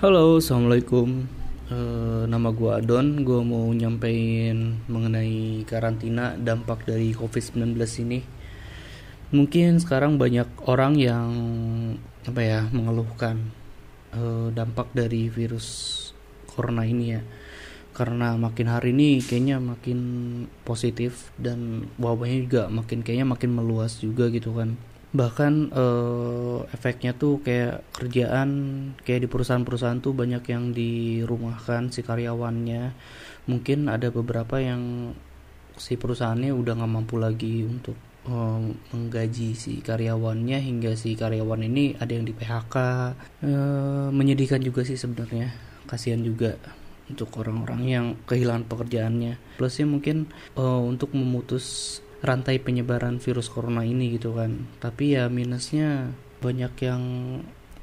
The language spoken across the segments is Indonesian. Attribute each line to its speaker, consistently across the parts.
Speaker 1: Halo, assalamualaikum. Uh, nama gue Adon. Gue mau nyampein mengenai karantina dampak dari COVID-19 ini. Mungkin sekarang banyak orang yang apa ya mengeluhkan uh, dampak dari virus corona ini ya. Karena makin hari ini kayaknya makin positif dan wabahnya juga makin kayaknya makin meluas juga gitu kan bahkan uh, efeknya tuh kayak kerjaan kayak di perusahaan-perusahaan tuh banyak yang dirumahkan si karyawannya. Mungkin ada beberapa yang si perusahaannya udah nggak mampu lagi untuk uh, menggaji si karyawannya hingga si karyawan ini ada yang di PHK uh, eh, menyedihkan juga sih sebenarnya. Kasihan juga untuk orang-orang yang kehilangan pekerjaannya. Plusnya mungkin uh, untuk memutus rantai penyebaran virus corona ini gitu kan. Tapi ya minusnya banyak yang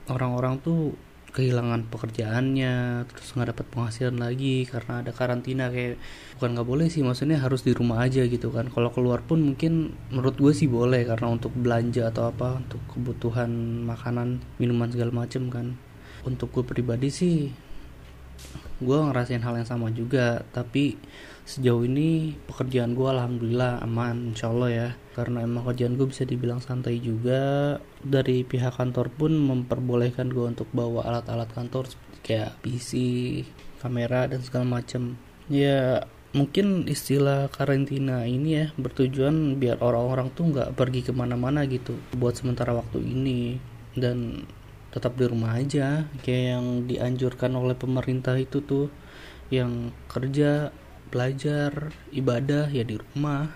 Speaker 1: orang-orang tuh kehilangan pekerjaannya terus nggak dapat penghasilan lagi karena ada karantina kayak bukan nggak boleh sih maksudnya harus di rumah aja gitu kan. Kalau keluar pun mungkin menurut gue sih boleh karena untuk belanja atau apa untuk kebutuhan makanan minuman segala macem kan. Untuk gue pribadi sih gue ngerasain hal yang sama juga. Tapi sejauh ini pekerjaan gue alhamdulillah aman insya Allah ya. Karena emang kerjaan gue bisa dibilang santai juga. Dari pihak kantor pun memperbolehkan gue untuk bawa alat-alat kantor kayak PC kamera dan segala macam ya mungkin istilah karantina ini ya bertujuan biar orang-orang tuh nggak pergi ke mana-mana gitu buat sementara waktu ini. Dan tetap di rumah aja kayak yang dianjurkan oleh pemerintah itu tuh yang kerja belajar ibadah ya di rumah.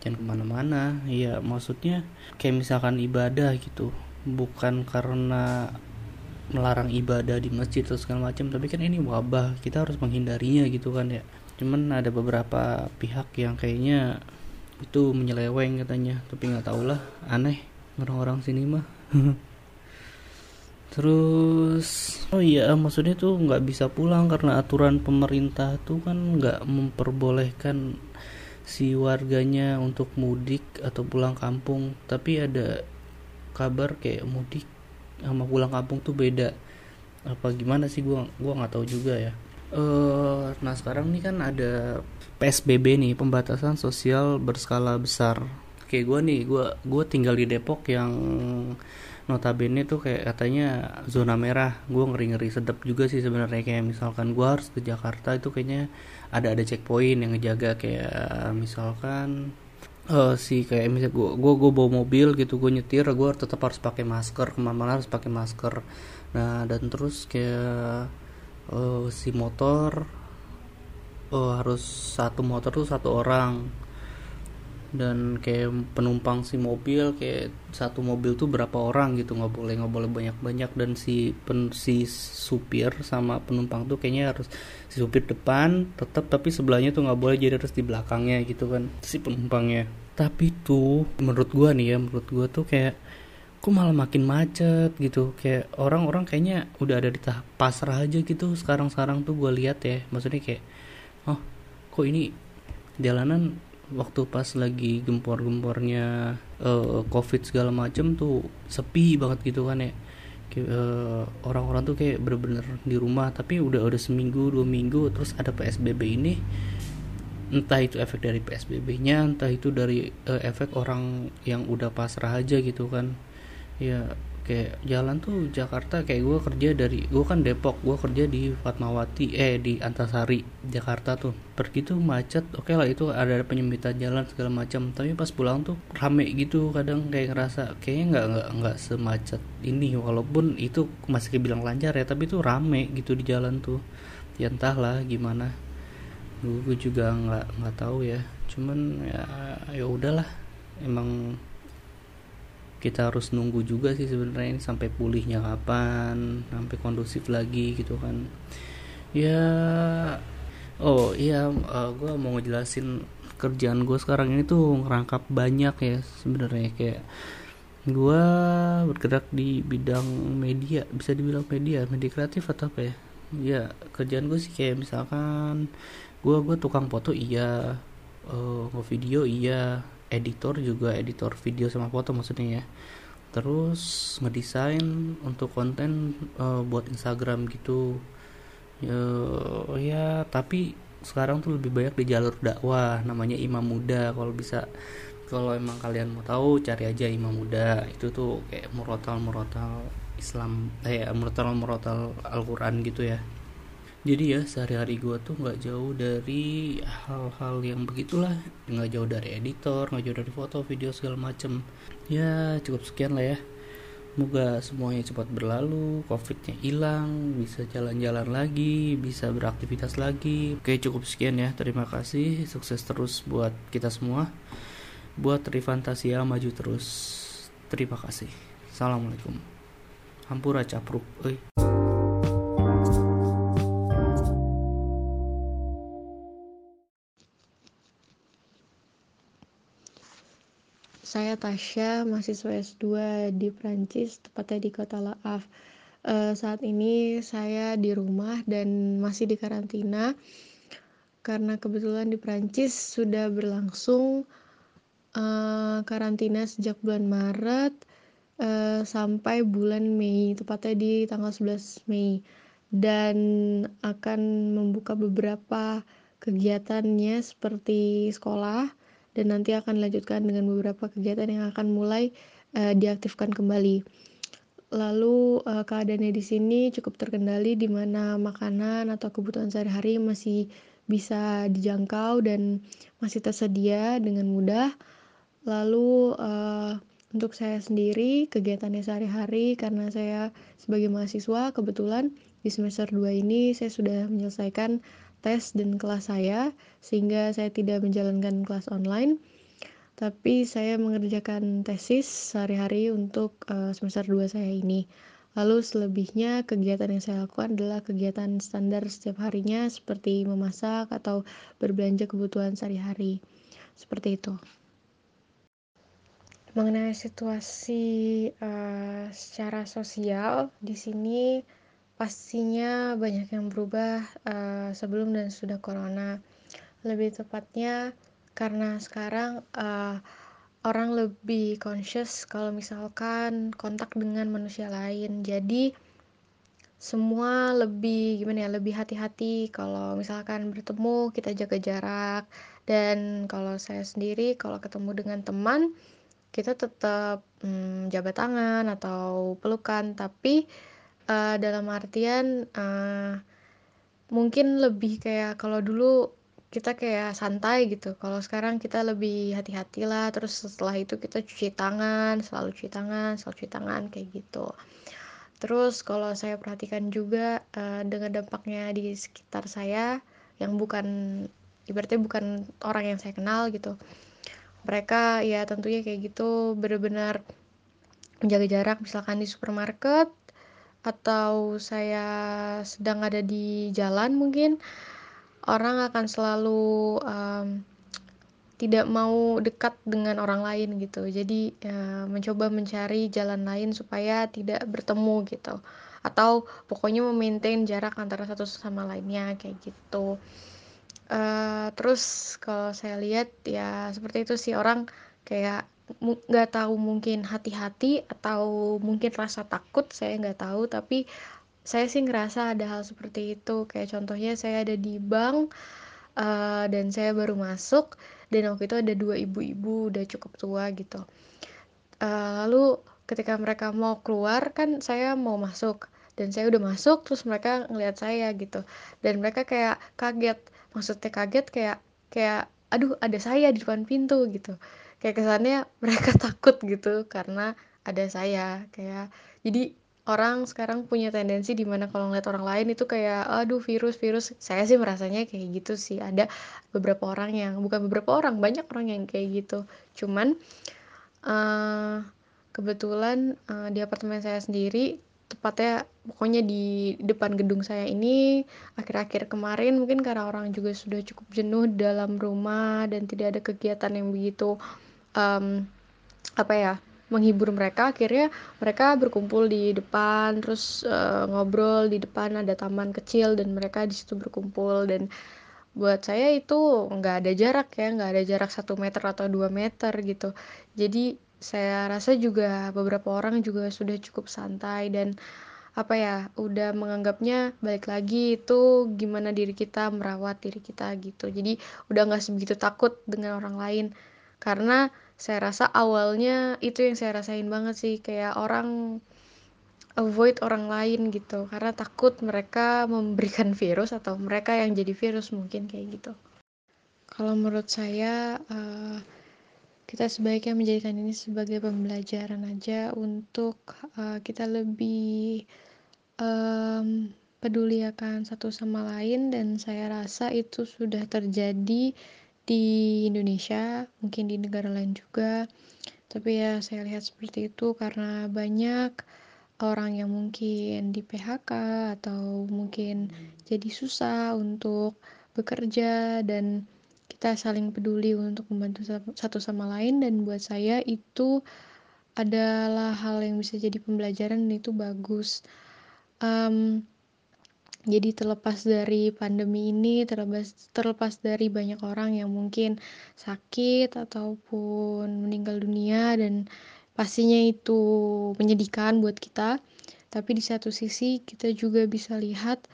Speaker 1: Jangan ke mana-mana. Ya maksudnya kayak misalkan ibadah gitu. Bukan karena melarang ibadah di masjid atau segala macam tapi kan ini wabah. Kita harus menghindarinya gitu kan ya. Cuman ada beberapa pihak yang kayaknya itu menyeleweng katanya. Tapi nggak tau lah aneh. Orang-orang sini mah terus oh iya maksudnya tuh nggak bisa pulang karena aturan pemerintah tuh kan nggak memperbolehkan si warganya untuk mudik atau pulang kampung. Tapi ada kabar kayak mudik sama pulang kampung tuh beda. Apa gimana sih? Gua gua nggak tahu juga ya. Uh, nah sekarang nih kan ada PSBB nih pembatasan sosial berskala besar. Kayak gue nih gue gue tinggal di Depok yang notabene tuh kayak katanya zona merah. Gue ngeri ngeri sedap juga sih sebenarnya. Kayak misalkan gue harus ke Jakarta itu kayaknya ada ada checkpoint yang ngejaga. Kayak misalkan uh, si kayak misal gue gue gue bawa mobil gitu gue nyetir gue tetap harus pakai masker. Ke mana-mana harus pakai masker. Nah dan terus kayak uh, si motor uh, harus satu motor tuh satu orang dan kayak penumpang si mobil kayak satu mobil tuh berapa orang gitu nggak boleh nggak boleh banyak banyak dan si pen, si supir sama penumpang tuh kayaknya harus si supir depan tetap tapi sebelahnya tuh nggak boleh jadi harus di belakangnya gitu kan si penumpangnya. Tapi tuh menurut gua nih ya menurut gua tuh kayak kok malah makin macet gitu. Kayak orang-orang kayaknya udah ada di tahap pasrah aja gitu sekarang-sekarang tuh gua lihat ya. Maksudnya kayak oh kok ini jalanan waktu pas lagi gempor-gempornya uh, covid segala macem tuh sepi banget gitu kan ya. Uh, orang-orang tuh kayak bener-bener di rumah tapi udah udah seminggu dua minggu terus ada psbb ini. Entah itu efek dari psbb-nya entah itu dari uh, efek orang yang udah pasrah aja gitu kan. Ya kayak jalan tuh Jakarta kayak gue kerja dari gue kan Depok gue kerja di Fatmawati eh di Antasari Jakarta tuh. Pergi tuh macet oke okay lah itu ada penyempitan jalan segala macam. Tapi pas pulang tuh rame gitu kadang kayak ngerasa kayaknya nggak nggak nggak semacet ini walaupun itu masih kebilang lancar ya tapi tuh rame gitu di jalan tuh. Ya entahlah gimana. Gue juga nggak nggak tahu ya. Cuman ya ya udahlah emang kita harus nunggu juga sih sebenarnya ini sampai pulihnya kapan sampai kondusif lagi gitu kan. Ya oh iya uh, eh, gue mau ngejelasin kerjaan gue sekarang ini tuh ngerangkap banyak ya sebenarnya. Kayak gue bergerak di bidang media bisa dibilang media media kreatif atau apa ya? Ya kerjaan gue sih kayak misalkan gue gue tukang foto iya uh, video iya editor juga editor video sama foto maksudnya ya. Terus ngedesain untuk konten uh, buat Instagram gitu. Ya, ya tapi sekarang tuh lebih banyak di jalur dakwah namanya imam muda. Kalau bisa kalau emang kalian mau tahu cari aja imam muda. Itu tuh kayak murotal murotal Islam eh murotal murotal Al-Quran gitu ya jadi ya sehari-hari gue tuh nggak jauh dari hal-hal yang begitulah nggak jauh dari editor nggak jauh dari foto video segala macem ya cukup sekian lah ya Semoga semuanya cepat berlalu, covidnya hilang, bisa jalan-jalan lagi, bisa beraktivitas lagi. Oke cukup sekian ya, terima kasih, sukses terus buat kita semua. Buat Rifantasia maju terus. Terima kasih. Assalamualaikum. Hampura capruk. Oi.
Speaker 2: Saya Tasya, mahasiswa S2 di Prancis, tepatnya di kota La Havre. Uh, saat ini saya di rumah dan masih di karantina karena kebetulan di Prancis sudah berlangsung uh, karantina sejak bulan Maret uh, sampai bulan Mei, tepatnya di tanggal 11 Mei dan akan membuka beberapa kegiatannya seperti sekolah, dan nanti akan dilanjutkan dengan beberapa kegiatan yang akan mulai uh, diaktifkan kembali. Lalu uh, keadaannya di sini cukup terkendali di mana makanan atau kebutuhan sehari-hari masih bisa dijangkau dan masih tersedia dengan mudah. Lalu uh, untuk saya sendiri kegiatannya sehari-hari karena saya sebagai mahasiswa kebetulan di semester 2 ini saya sudah menyelesaikan tes dan kelas saya sehingga saya tidak menjalankan kelas online. Tapi saya mengerjakan tesis sehari-hari untuk uh, semester 2 saya ini. Lalu selebihnya kegiatan yang saya lakukan adalah kegiatan standar setiap harinya seperti memasak atau berbelanja kebutuhan sehari-hari. Seperti itu. Mengenai situasi uh, secara sosial di sini pastinya banyak yang berubah uh, sebelum dan sudah corona. Lebih tepatnya karena sekarang uh, orang lebih conscious kalau misalkan kontak dengan manusia lain. Jadi semua lebih gimana ya lebih hati-hati kalau misalkan bertemu kita jaga jarak dan kalau saya sendiri kalau ketemu dengan teman kita tetap hmm, jabat tangan atau pelukan tapi uh, dalam artian uh, mungkin lebih kayak kalau dulu kita kayak santai gitu. Kalau sekarang kita lebih hati-hati lah. Terus setelah itu kita cuci tangan selalu cuci tangan selalu cuci tangan kayak gitu. Terus kalau saya perhatikan juga uh, dengan dampaknya di sekitar saya yang bukan ibaratnya bukan orang yang saya kenal gitu. Mereka ya tentunya kayak gitu benar-benar menjaga jarak. Misalkan di supermarket atau saya sedang ada di jalan mungkin orang akan selalu um, tidak mau dekat dengan orang lain gitu. Jadi ya, mencoba mencari jalan lain supaya tidak bertemu gitu. Atau pokoknya memaintain jarak antara satu sama lainnya kayak gitu. Uh, terus kalau saya lihat ya seperti itu sih orang kayak nggak tahu mungkin hati-hati atau mungkin rasa takut saya nggak tahu. Tapi saya sih ngerasa ada hal seperti itu. Kayak contohnya saya ada di bank uh, dan saya baru masuk dan waktu itu ada dua ibu-ibu udah cukup tua gitu. Uh, lalu ketika mereka mau keluar kan saya mau masuk dan saya udah masuk terus mereka ngeliat saya gitu. Dan mereka kayak kaget maksudnya kaget kayak kayak aduh ada saya di depan pintu gitu kayak kesannya mereka takut gitu karena ada saya kayak jadi orang sekarang punya tendensi di mana kalau ngeliat orang lain itu kayak aduh virus virus. Saya sih merasanya kayak gitu sih. Ada beberapa orang yang bukan beberapa orang banyak orang yang kayak gitu. Cuman uh, kebetulan uh, di apartemen saya sendiri tepatnya pokoknya di depan gedung saya ini akhir-akhir kemarin mungkin karena orang juga sudah cukup jenuh dalam rumah dan tidak ada kegiatan yang begitu um, apa ya menghibur mereka. Akhirnya mereka berkumpul di depan terus uh, ngobrol di depan ada taman kecil dan mereka di situ berkumpul. Dan buat saya itu nggak ada jarak ya nggak ada jarak satu meter atau dua meter gitu. Jadi saya rasa juga beberapa orang juga sudah cukup santai dan apa ya udah menganggapnya balik lagi itu gimana diri kita merawat diri kita gitu. Jadi udah nggak sebegitu takut dengan orang lain. Karena saya rasa awalnya itu yang saya rasain banget sih kayak orang avoid orang lain gitu. Karena takut mereka memberikan virus atau mereka yang jadi virus mungkin kayak gitu. Kalau menurut saya uh, kita sebaiknya menjadikan ini sebagai pembelajaran aja untuk uh, kita lebih um, peduli akan satu sama lain. Dan saya rasa itu sudah terjadi di Indonesia mungkin di negara lain juga. Tapi ya saya lihat seperti itu karena banyak orang yang mungkin di PHK atau mungkin jadi susah untuk bekerja dan kita saling peduli untuk membantu satu sama lain. Dan buat saya itu adalah hal yang bisa jadi pembelajaran dan itu bagus. Um, jadi terlepas dari pandemi ini terlepas terlepas dari banyak orang yang mungkin sakit ataupun meninggal dunia dan pastinya itu menyedihkan buat kita tapi di satu sisi kita juga bisa lihat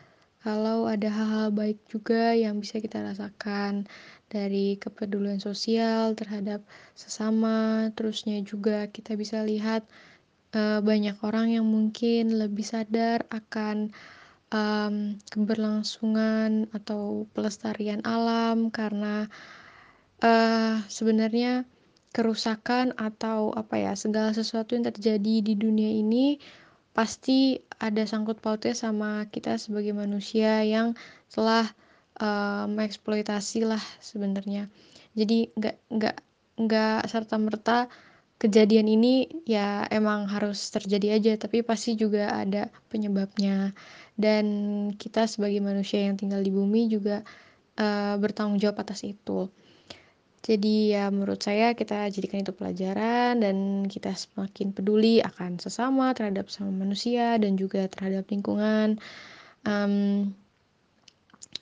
Speaker 2: kalau ada hal-hal baik juga yang bisa kita rasakan dari kepedulian sosial terhadap sesama. Terusnya juga kita bisa lihat uh, banyak orang yang mungkin lebih sadar akan um, keberlangsungan atau pelestarian alam karena uh, sebenarnya kerusakan atau apa ya segala sesuatu yang terjadi di dunia ini pasti ada sangkut pautnya sama kita sebagai manusia yang telah uh, mengeksploitasi lah sebenarnya. Jadi nggak nggak nggak serta merta kejadian ini ya emang harus terjadi aja tapi pasti juga ada penyebabnya dan kita sebagai manusia yang tinggal di bumi juga uh, bertanggung jawab atas itu. Jadi ya menurut saya kita jadikan itu pelajaran dan kita semakin peduli akan sesama terhadap sama manusia dan juga terhadap lingkungan. Um,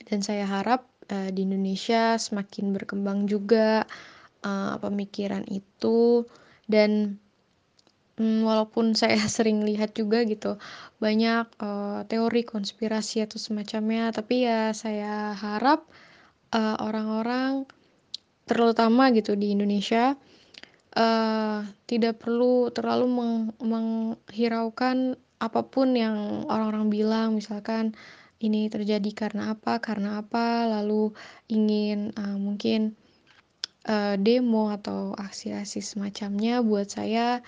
Speaker 2: dan saya harap uh, di Indonesia semakin berkembang juga uh, pemikiran itu. Dan um, walaupun saya sering lihat juga gitu banyak uh, teori konspirasi atau semacamnya tapi ya saya harap orang-orang uh, terutama gitu di Indonesia uh, tidak perlu terlalu meng menghiraukan apa pun yang orang-orang bilang misalkan ini terjadi karena apa karena apa lalu ingin uh, mungkin uh, demo atau aksi-aksi semacamnya buat saya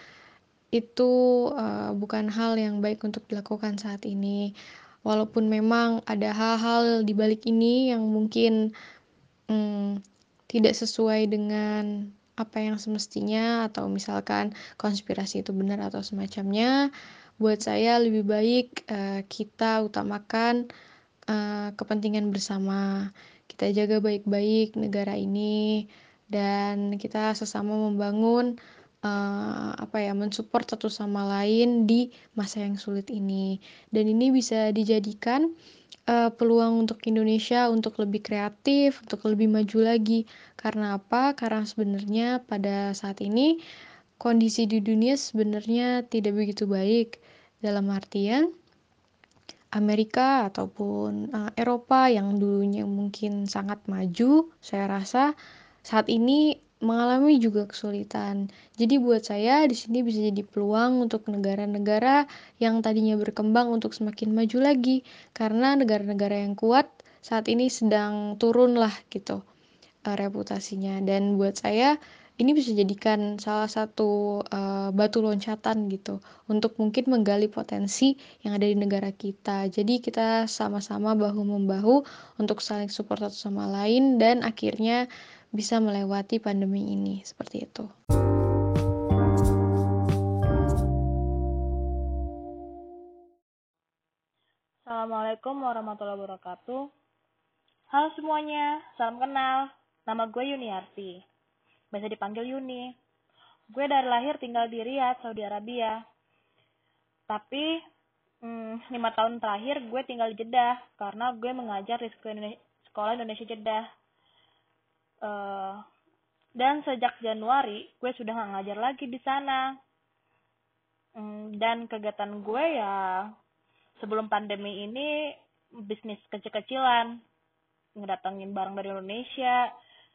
Speaker 2: itu uh, bukan hal yang baik untuk dilakukan saat ini. Walaupun memang ada hal-hal di balik ini yang mungkin um, tidak sesuai dengan apa yang semestinya atau misalkan konspirasi itu benar atau semacamnya buat saya lebih baik uh, kita utamakan uh, kepentingan bersama. Kita jaga baik-baik negara ini dan kita sesama membangun uh, apa ya mensupport satu sama lain di masa yang sulit ini. Dan ini bisa dijadikan uh, peluang untuk Indonesia untuk lebih kreatif untuk lebih maju lagi. Karena apa? Karena sebenarnya pada saat ini kondisi di dunia sebenarnya tidak begitu baik. Dalam artian Amerika ataupun uh, Eropa yang dulunya mungkin sangat maju, saya rasa saat ini mengalami juga kesulitan. Jadi buat saya di sini bisa jadi peluang untuk negara-negara yang tadinya berkembang untuk semakin maju lagi karena negara-negara yang kuat saat ini sedang turun lah gitu uh, reputasinya dan buat saya ini bisa jadikan salah satu uh, batu loncatan gitu untuk mungkin menggali potensi yang ada di negara kita. Jadi kita sama-sama bahu membahu untuk saling support satu sama lain dan akhirnya bisa melewati pandemi ini seperti itu.
Speaker 3: Assalamualaikum warahmatullahi wabarakatuh. Halo semuanya, salam kenal. Nama gue Yuniarti biasa dipanggil Yuni. Gue dari lahir tinggal di Riyadh, Saudi Arabia. Tapi hmm, lima tahun terakhir gue tinggal di Jeddah karena gue mengajar di sekolah Indonesia, Jeddah. Uh, Dan sejak Januari, gue sudah nggak ngajar lagi di sana. Hmm, dan kegiatan gue ya sebelum pandemi ini bisnis kecil-kecilan. Ngedatengin barang dari Indonesia,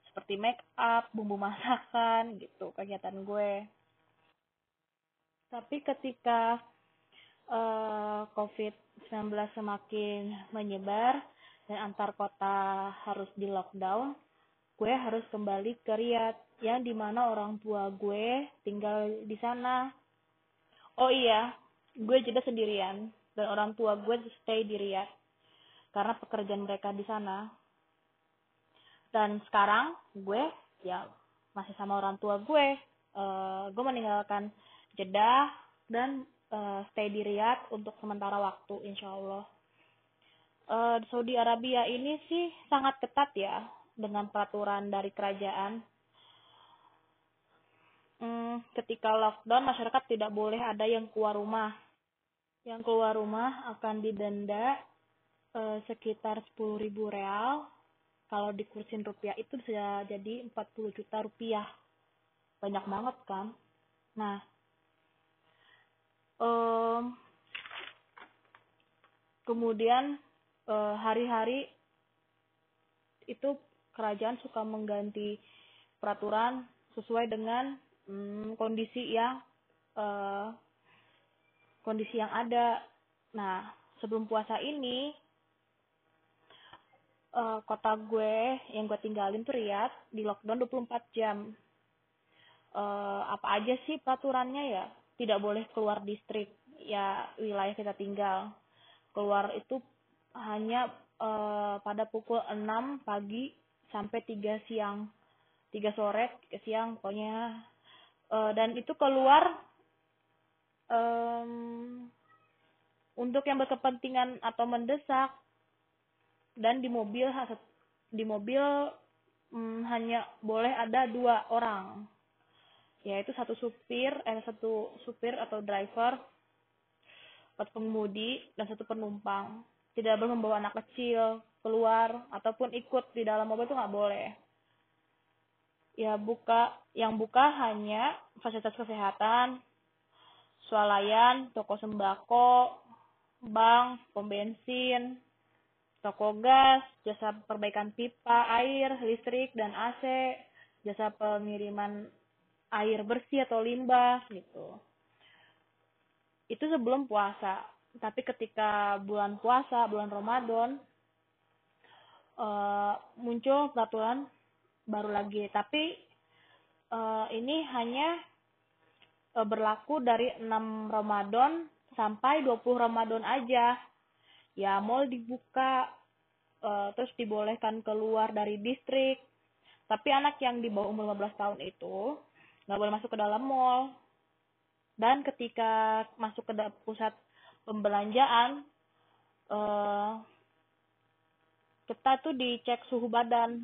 Speaker 3: seperti make up, bumbu masakan, gitu kegiatan gue. Tapi ketika uh, COVID-19 semakin menyebar dan antar kota harus di lockdown, gue harus kembali ke Riyadh yang di mana orang tua gue tinggal di sana. Oh iya, gue juga sendirian dan orang tua gue stay di Riyadh karena pekerjaan mereka di sana. Dan sekarang gue ya masih sama orang tua gue. Uh, gue meninggalkan Jeddah dan uh, stay di Riyadh untuk sementara waktu, insya Allah. Uh, Saudi Arabia ini sih sangat ketat ya dengan peraturan dari kerajaan. Hmm, ketika lockdown, masyarakat tidak boleh ada yang keluar rumah. Yang keluar rumah akan didenda eh, sekitar 10.000 real. Kalau dikursin rupiah itu bisa jadi 40 juta rupiah. Banyak banget kan? Nah, um, kemudian eh, hari-hari itu kerajaan suka mengganti peraturan sesuai dengan hmm, kondisi yang uh, kondisi yang ada. Nah, sebelum puasa ini uh, kota gue yang gue tinggalin tuh Riyadh di lockdown 24 jam. Uh, apa aja sih peraturannya ya? Tidak boleh keluar distrik ya wilayah kita tinggal. Keluar itu hanya uh, pada pukul 6 pagi sampai tiga siang tiga sore ke siang pokoknya. Uh, dan itu keluar um, untuk yang berkepentingan atau mendesak. Dan di mobil di mobil um, hanya boleh ada dua orang. Yaitu satu supir eh satu supir atau driver atau pengemudi dan satu penumpang. Tidak boleh membawa anak kecil keluar ataupun ikut di dalam mobil itu nggak boleh. Ya buka yang buka hanya fasilitas kesehatan swalayan toko sembako bank pom bensin toko gas jasa perbaikan pipa air listrik dan AC jasa pengiriman air bersih atau limbah gitu. Itu sebelum puasa. Tapi ketika bulan puasa bulan Ramadan uh, muncul peraturan baru lagi. Tapi uh, ini hanya uh, berlaku dari 6 Ramadan sampai 20 Ramadan aja. Ya mall dibuka uh, terus dibolehkan keluar dari distrik. Tapi anak yang di bawah umur 15 tahun itu nggak boleh masuk ke dalam mall. Dan ketika masuk ke pusat pembelanjaan uh, kita tuh dicek suhu badan.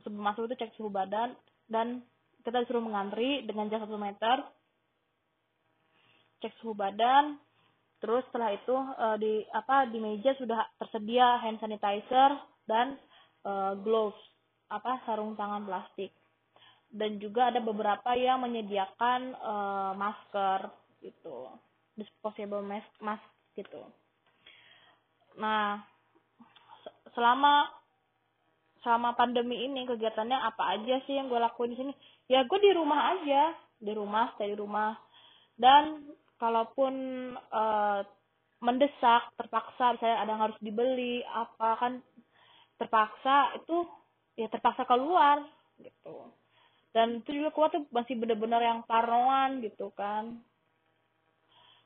Speaker 3: Sebelum masuk itu cek suhu badan. Dan kita disuruh mengantri dengan jarak satu meter. Cek suhu badan. Terus setelah itu uh, di apa di meja sudah tersedia hand sanitizer dan uh, gloves apa sarung tangan plastik. Dan juga ada beberapa yang menyediakan uh, masker gitu. Disposable mask mask gitu. Nah selama selama pandemi ini kegiatannya apa aja sih yang gue lakuin di sini? Ya gue di rumah aja. Di rumah stay di rumah. Dan kalaupun uh, mendesak terpaksa misalnya ada yang harus dibeli apa kan terpaksa itu ya terpaksa keluar gitu. Dan itu juga kuat tuh masih bener-bener yang parnoan gitu kan.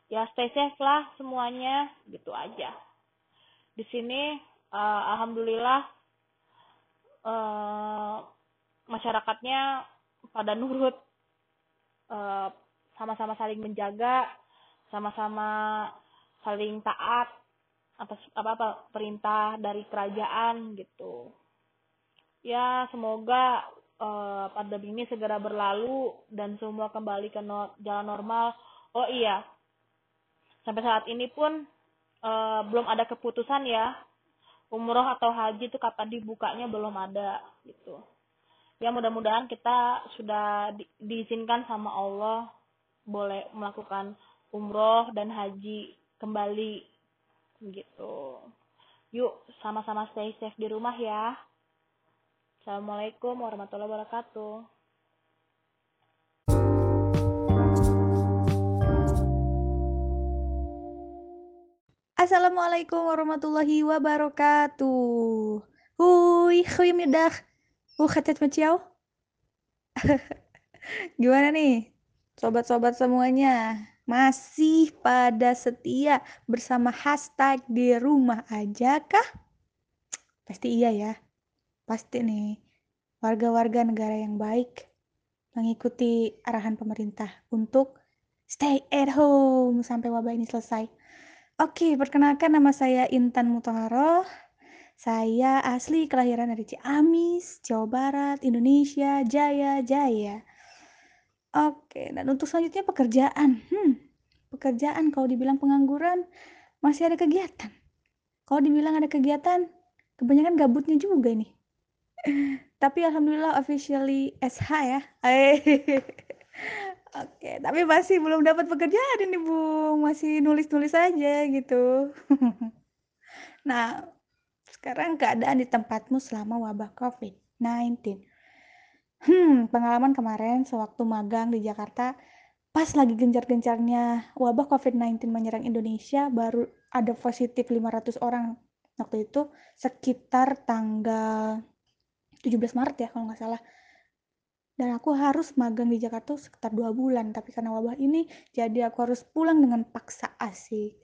Speaker 3: Ya stay safe lah semuanya gitu aja. Di sini uh, alhamdulillah uh, masyarakatnya pada nurut. Sama sama-sama saling menjaga sama-sama saling taat atas apa apa perintah dari kerajaan gitu. Ya semoga uh, pandemi ini segera berlalu dan semua kembali ke no jalan normal. Oh iya sampai saat ini pun uh, belum ada keputusan ya umroh atau haji itu kapan dibukanya belum ada gitu. Ya mudah-mudahan kita sudah di, diizinkan sama Allah boleh melakukan umroh dan haji kembali gitu. Yuk sama-sama stay safe di rumah ya. Assalamualaikum warahmatullahi wabarakatuh
Speaker 4: Assalamualaikum warahmatullahi wabarakatuh. Hui, goedemiddag. Hoe gaat het met jou? Gimana nih, sobat-sobat semuanya? Masih pada setia bersama hashtag di rumah aja kah? Pasti iya ya. Pasti nih, warga-warga negara yang baik mengikuti arahan pemerintah untuk stay at home sampai wabah ini selesai. Oke, perkenalkan nama saya Intan Mutaharo. Saya asli kelahiran dari Ciamis, Jawa Barat, Indonesia, Jaya, Jaya. Oke, dan untuk selanjutnya pekerjaan. Hmm, pekerjaan kalau dibilang pengangguran masih ada kegiatan. Kalau dibilang ada kegiatan, kebanyakan gabutnya juga ini. Tapi alhamdulillah officially SH ya. Oke, tapi masih belum dapat pekerjaan ini, Bung. Masih nulis-nulis aja gitu. nah, sekarang keadaan di tempatmu selama wabah COVID-19. Hmm, pengalaman kemarin sewaktu magang di Jakarta, pas lagi gencar-gencarnya wabah COVID-19 menyerang Indonesia, baru ada positif 500 orang waktu itu sekitar tanggal 17 Maret ya kalau nggak salah dan aku harus magang di Jakarta sekitar dua bulan tapi karena wabah ini jadi aku harus pulang dengan paksa asik.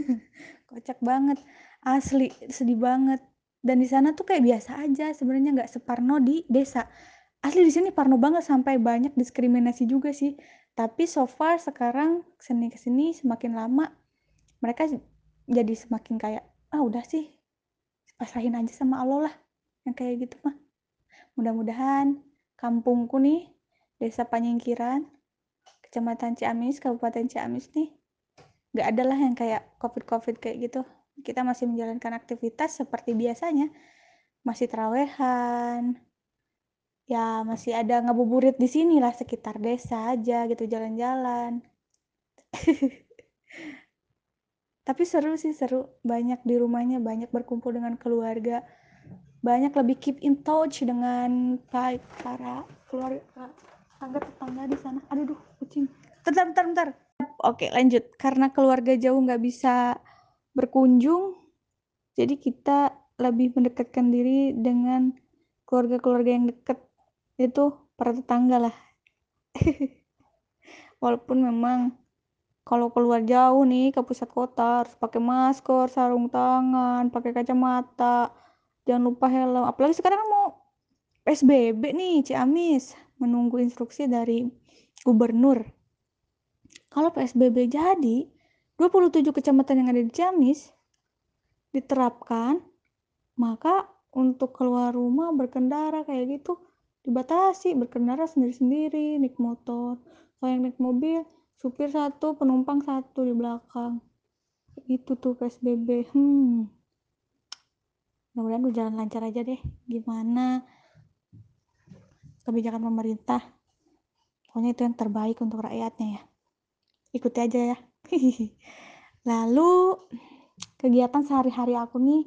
Speaker 4: Kocak banget asli sedih banget. Dan di sana tuh kayak biasa aja sebenarnya nggak separno di desa. Asli di sini parno banget sampai banyak diskriminasi juga sih. Tapi so far sekarang seni ke sini semakin lama mereka jadi semakin kayak ah udah sih pasrahin aja sama Allah lah yang kayak gitu mah. Mudah-mudahan kampungku nih, Desa Panyingkiran, Kecamatan Ciamis, Kabupaten Ciamis nih, nggak ada lah yang kayak COVID-COVID kayak gitu. Kita masih menjalankan aktivitas seperti biasanya, masih terawehan, ya masih ada ngabuburit di sini lah sekitar desa aja gitu jalan-jalan. Tapi seru sih seru, banyak di rumahnya, banyak berkumpul dengan keluarga banyak lebih keep in touch dengan baik para keluarga tangga tetangga di sana. Aduh duh kucing. Bentar bentar bentar. Oke lanjut. Karena keluarga jauh nggak bisa berkunjung jadi kita lebih mendekatkan diri dengan keluarga-keluarga yang dekat. Itu para tetangga lah. Walaupun memang kalau keluar jauh nih ke pusat kota harus pakai masker sarung tangan pakai kacamata jangan lupa helm apalagi sekarang mau PSBB nih Ciamis menunggu instruksi dari gubernur. Kalau PSBB jadi 27 kecamatan yang ada di Ciamis diterapkan maka untuk keluar rumah berkendara kayak gitu dibatasi berkendara sendiri-sendiri naik motor. Kalau yang naik mobil supir satu penumpang satu di belakang. Itu tuh PSBB hmm mudah-mudahan berjalan lancar aja deh. Gimana kebijakan pemerintah? Pokoknya itu yang terbaik untuk rakyatnya ya. Ikuti aja ya. Lalu kegiatan sehari-hari aku nih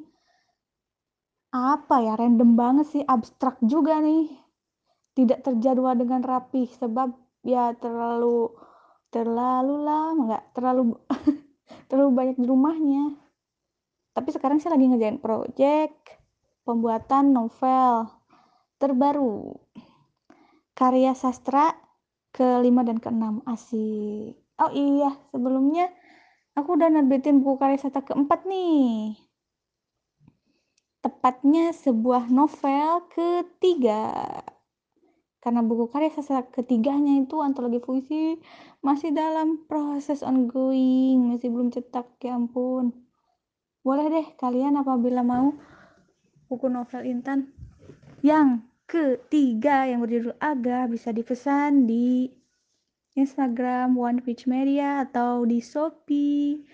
Speaker 4: apa ya? Random banget sih abstrak juga nih. Tidak terjadwal dengan rapi sebab ya terlalu terlalu lama nggak terlalu terlalu banyak di rumahnya tapi sekarang saya lagi ngerjain project pembuatan novel terbaru. Karya sastra ke-5 dan ke-6 asik. Oh iya sebelumnya aku udah nerbitin buku karya sastra keempat nih. Tepatnya sebuah novel ketiga. Karena buku karya sastra ketiganya itu antologi puisi masih dalam proses ongoing masih belum cetak ya ampun boleh deh kalian apabila mau. Buku novel Intan. Yang ketiga yang berjudul Aga bisa dipesan di Instagram One Page Media atau di Shopee.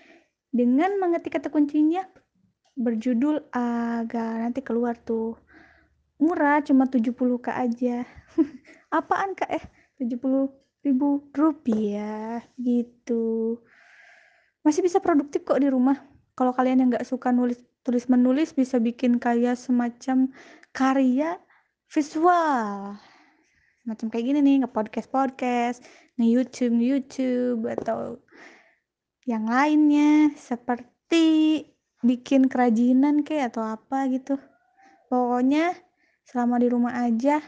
Speaker 4: Dengan mengetik kata kuncinya berjudul Aga. Nanti keluar tuh. Murah cuma 70k aja. Apaan kak? Eh 70 ribu rupiah. Gitu. Masih bisa produktif kok di rumah kalau kalian yang nggak suka nulis tulis menulis bisa bikin kayak semacam karya visual. Semacam kayak gini nih nge podcast podcast nge YouTube YouTube atau yang lainnya. Seperti bikin kerajinan kayak atau apa gitu. Pokoknya selama di rumah aja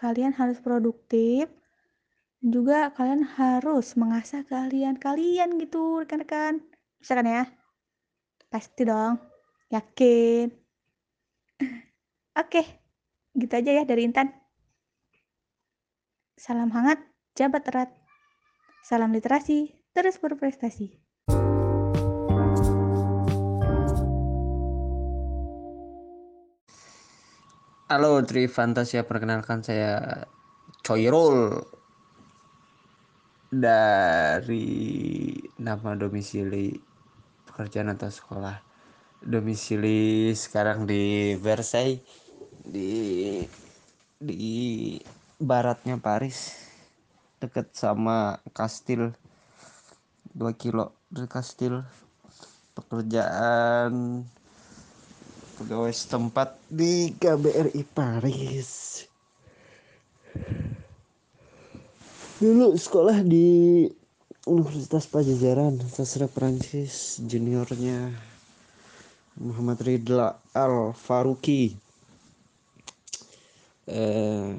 Speaker 4: kalian harus produktif. Juga kalian harus mengasah keahlian kalian gitu rekan-rekan. Bisa kan ya pasti dong. Yakin. Oke gitu aja ya dari Intan. Salam hangat jabat erat. Salam literasi terus berprestasi.
Speaker 5: Halo Tri Fantasia, perkenalkan saya Coyrol dari nama domisili pekerjaan atau sekolah. Domisili sekarang di Versailles di di baratnya Paris deket sama Kastil 2 kilo dari Kastil pekerjaan pegawai setempat di KBRI Paris dulu sekolah di Universitas Pajajaran sastra Prancis juniornya Muhammad Ridla Al Faruqi eh,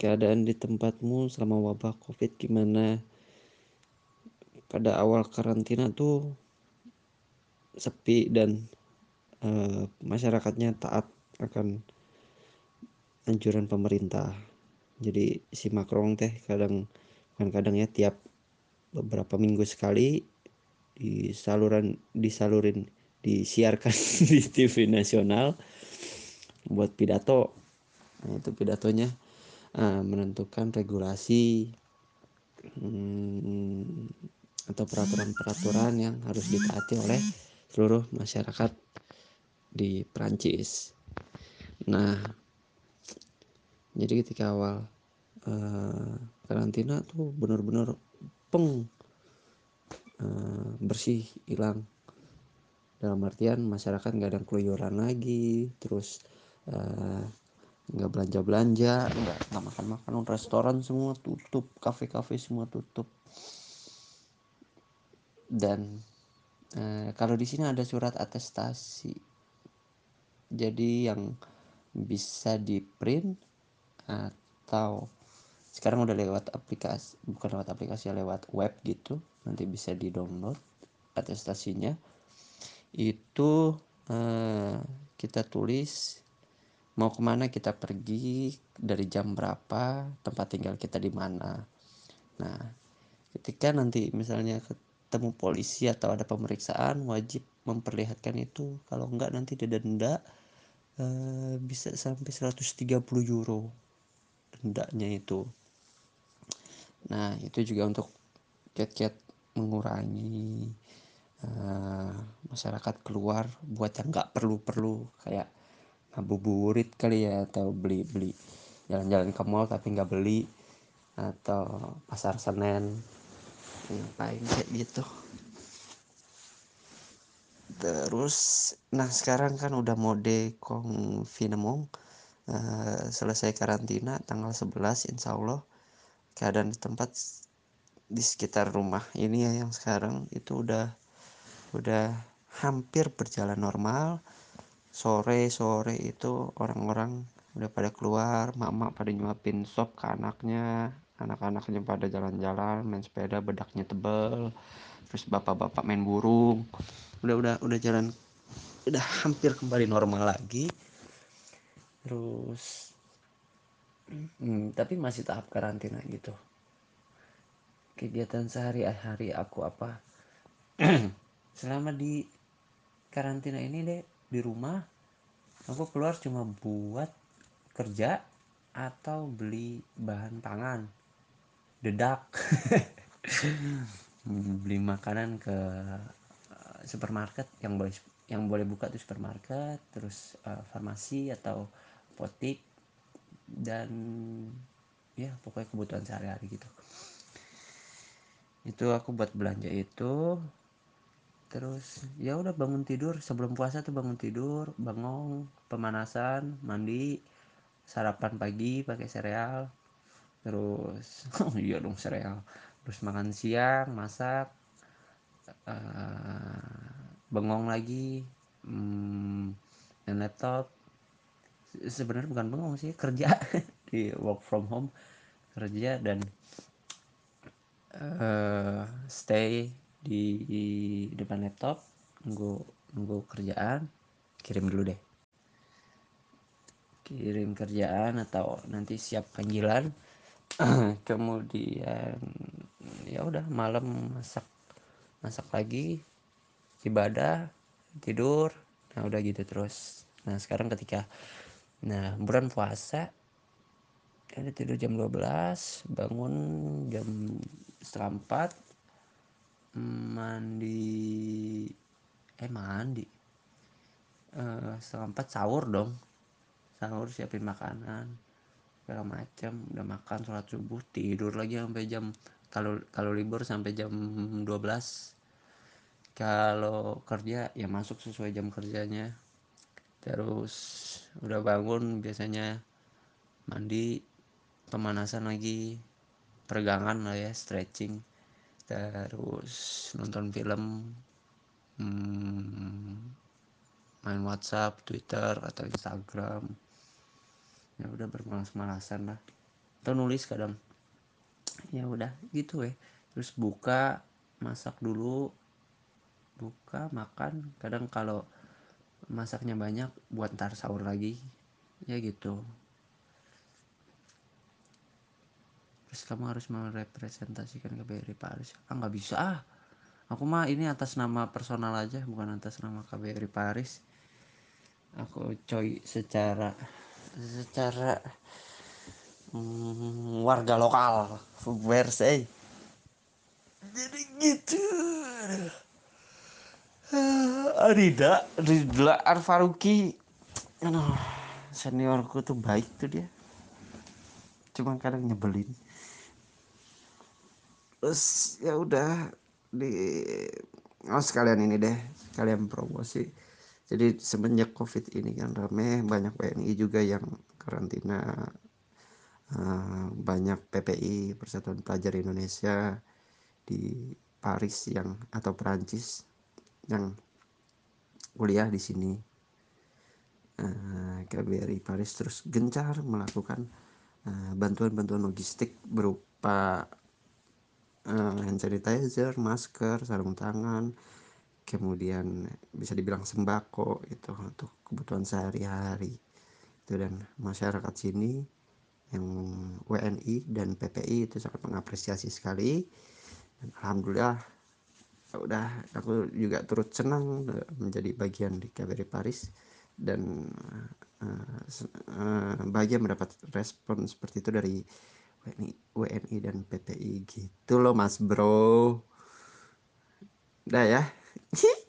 Speaker 5: keadaan di tempatmu selama wabah covid gimana? Pada awal karantina tuh sepi dan uh, masyarakatnya taat akan anjuran pemerintah. Jadi si Macron teh kadang kan kadang ya tiap beberapa minggu sekali di saluran disalurin disiarkan di TV nasional buat pidato nah itu pidatonya uh, menentukan regulasi hmm, atau peraturan-peraturan yang harus ditaati oleh seluruh masyarakat di Prancis. Nah, jadi ketika awal uh, karantina tuh benar-benar peng uh, bersih hilang dalam artian masyarakat nggak ada keluyuran lagi terus nggak uh, belanja belanja nggak makan makan restoran semua tutup kafe kafe semua tutup dan Eh, kalau di sini ada surat atestasi. Jadi yang bisa di print atau sekarang udah lewat aplikasi, bukan lewat aplikasi, lewat web gitu. Nanti bisa di download atestasinya. Itu eh, kita tulis mau ke mana kita pergi, dari jam berapa, tempat tinggal kita di mana. Nah, ketika nanti misalnya ketemu polisi atau ada pemeriksaan wajib memperlihatkan itu kalau enggak nanti denda e, bisa sampai 130 euro dendanya itu nah itu juga untuk kiat-kiat mengurangi uh, masyarakat keluar buat yang nggak perlu-perlu kayak ngabuburit kali ya atau beli-beli jalan-jalan ke mall tapi nggak beli atau pasar senen. Ngapain kayak gitu? Terus nah sekarang kan udah mode konfinemong uh, selesai karantina tanggal 11 insya Allah keadaan tempat di sekitar rumah ini ya yang sekarang itu udah udah hampir berjalan normal. Sore sore itu orang-orang udah pada keluar mak-mak pada nyuapin sop ke anaknya anak-anaknya pada jalan-jalan main sepeda bedaknya tebel terus bapak-bapak main burung. Udah udah udah jalan udah hampir kembali normal lagi. Terus hmm, tapi masih tahap karantina gitu. Kegiatan sehari-hari aku apa? Selama di karantina ini deh di rumah aku keluar cuma buat kerja atau beli bahan pangan. Dedak. Beli makanan ke eh, supermarket yang yang boleh buka tuh supermarket terus uh, farmasi atau apotik dan ya pokoknya kebutuhan sehari-hari gitu. Itu aku buat belanja itu. Terus ya udah bangun tidur. Sebelum puasa tuh bangun tidur bangun pemanasan mandi sarapan pagi pakai sereal. Terus oh iya dong sereal. Terus makan siang masak uh, bengong lagi hmm, dan laptop sebenarnya bukan bengong sih kerja. Di work from home kerja dan uh, stay di, depan laptop nunggu nunggu kerjaan kirim dulu deh. Kirim kerjaan atau nanti siap panggilan. Kemudian ya udah malam masak masak lagi ibadah tidur. Nah udah gitu terus. Nah sekarang ketika nah bulan puasa ada tidur jam 12 bangun jam setengah empat mandi eh mandi. Uh, setengah empat sahur dong. Sahur siapin makanan segala macam udah makan sholat subuh tidur lagi sampai jam kalau kalau libur sampai jam 12 kalau kerja ya masuk sesuai jam kerjanya terus udah bangun biasanya mandi pemanasan lagi peregangan lah ya stretching. Terus nonton film hmm, main WhatsApp, Twitter atau Instagram. Ya udah bermalas-malasan lah. Atau nulis kadang. Ya udah gitu ya. Terus buka masak dulu. Buka makan. Kadang kalau masaknya banyak buat ntar sahur lagi ya gitu. Terus kamu harus merepresentasikan KBRI Paris ah nggak bisa. Ah aku mah ini atas nama personal aja bukan atas nama KBRI Paris aku coy secara secara hmm, warga lokal versi jadi gitu Rida Rida Arfaruki. Aduh seniorku tuh baik tuh dia. Cuma kadang nyebelin. Terus ya udah di oh sekalian ini deh sekalian promosi. Jadi semenjak covid ini kan rame banyak WNI juga yang karantina. Uh, banyak PPI Persatuan Pelajar Indonesia di Paris yang atau Perancis yang kuliah di sini. Uh, KBRI Paris terus gencar melakukan bantuan-bantuan uh, logistik berupa uh, hand sanitizer, masker, sarung tangan, kemudian bisa dibilang sembako itu untuk kebutuhan sehari-hari. Itu dan masyarakat sini yang WNI dan PPI itu sangat mengapresiasi sekali. Dan alhamdulillah udah aku juga turut senang menjadi bagian di KBRI Paris dan uh, uh, bahagia mendapat respon seperti itu dari WNI, WNI dan PPI gitu loh mas bro udah ya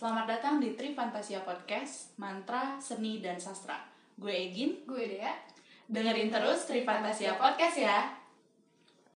Speaker 6: Selamat datang di Tri Fantasia Podcast, Mantra, Seni, dan Sastra. Gue Egin.
Speaker 7: Gue Dea.
Speaker 6: Dengerin terus Tri Fantasia Podcast ya.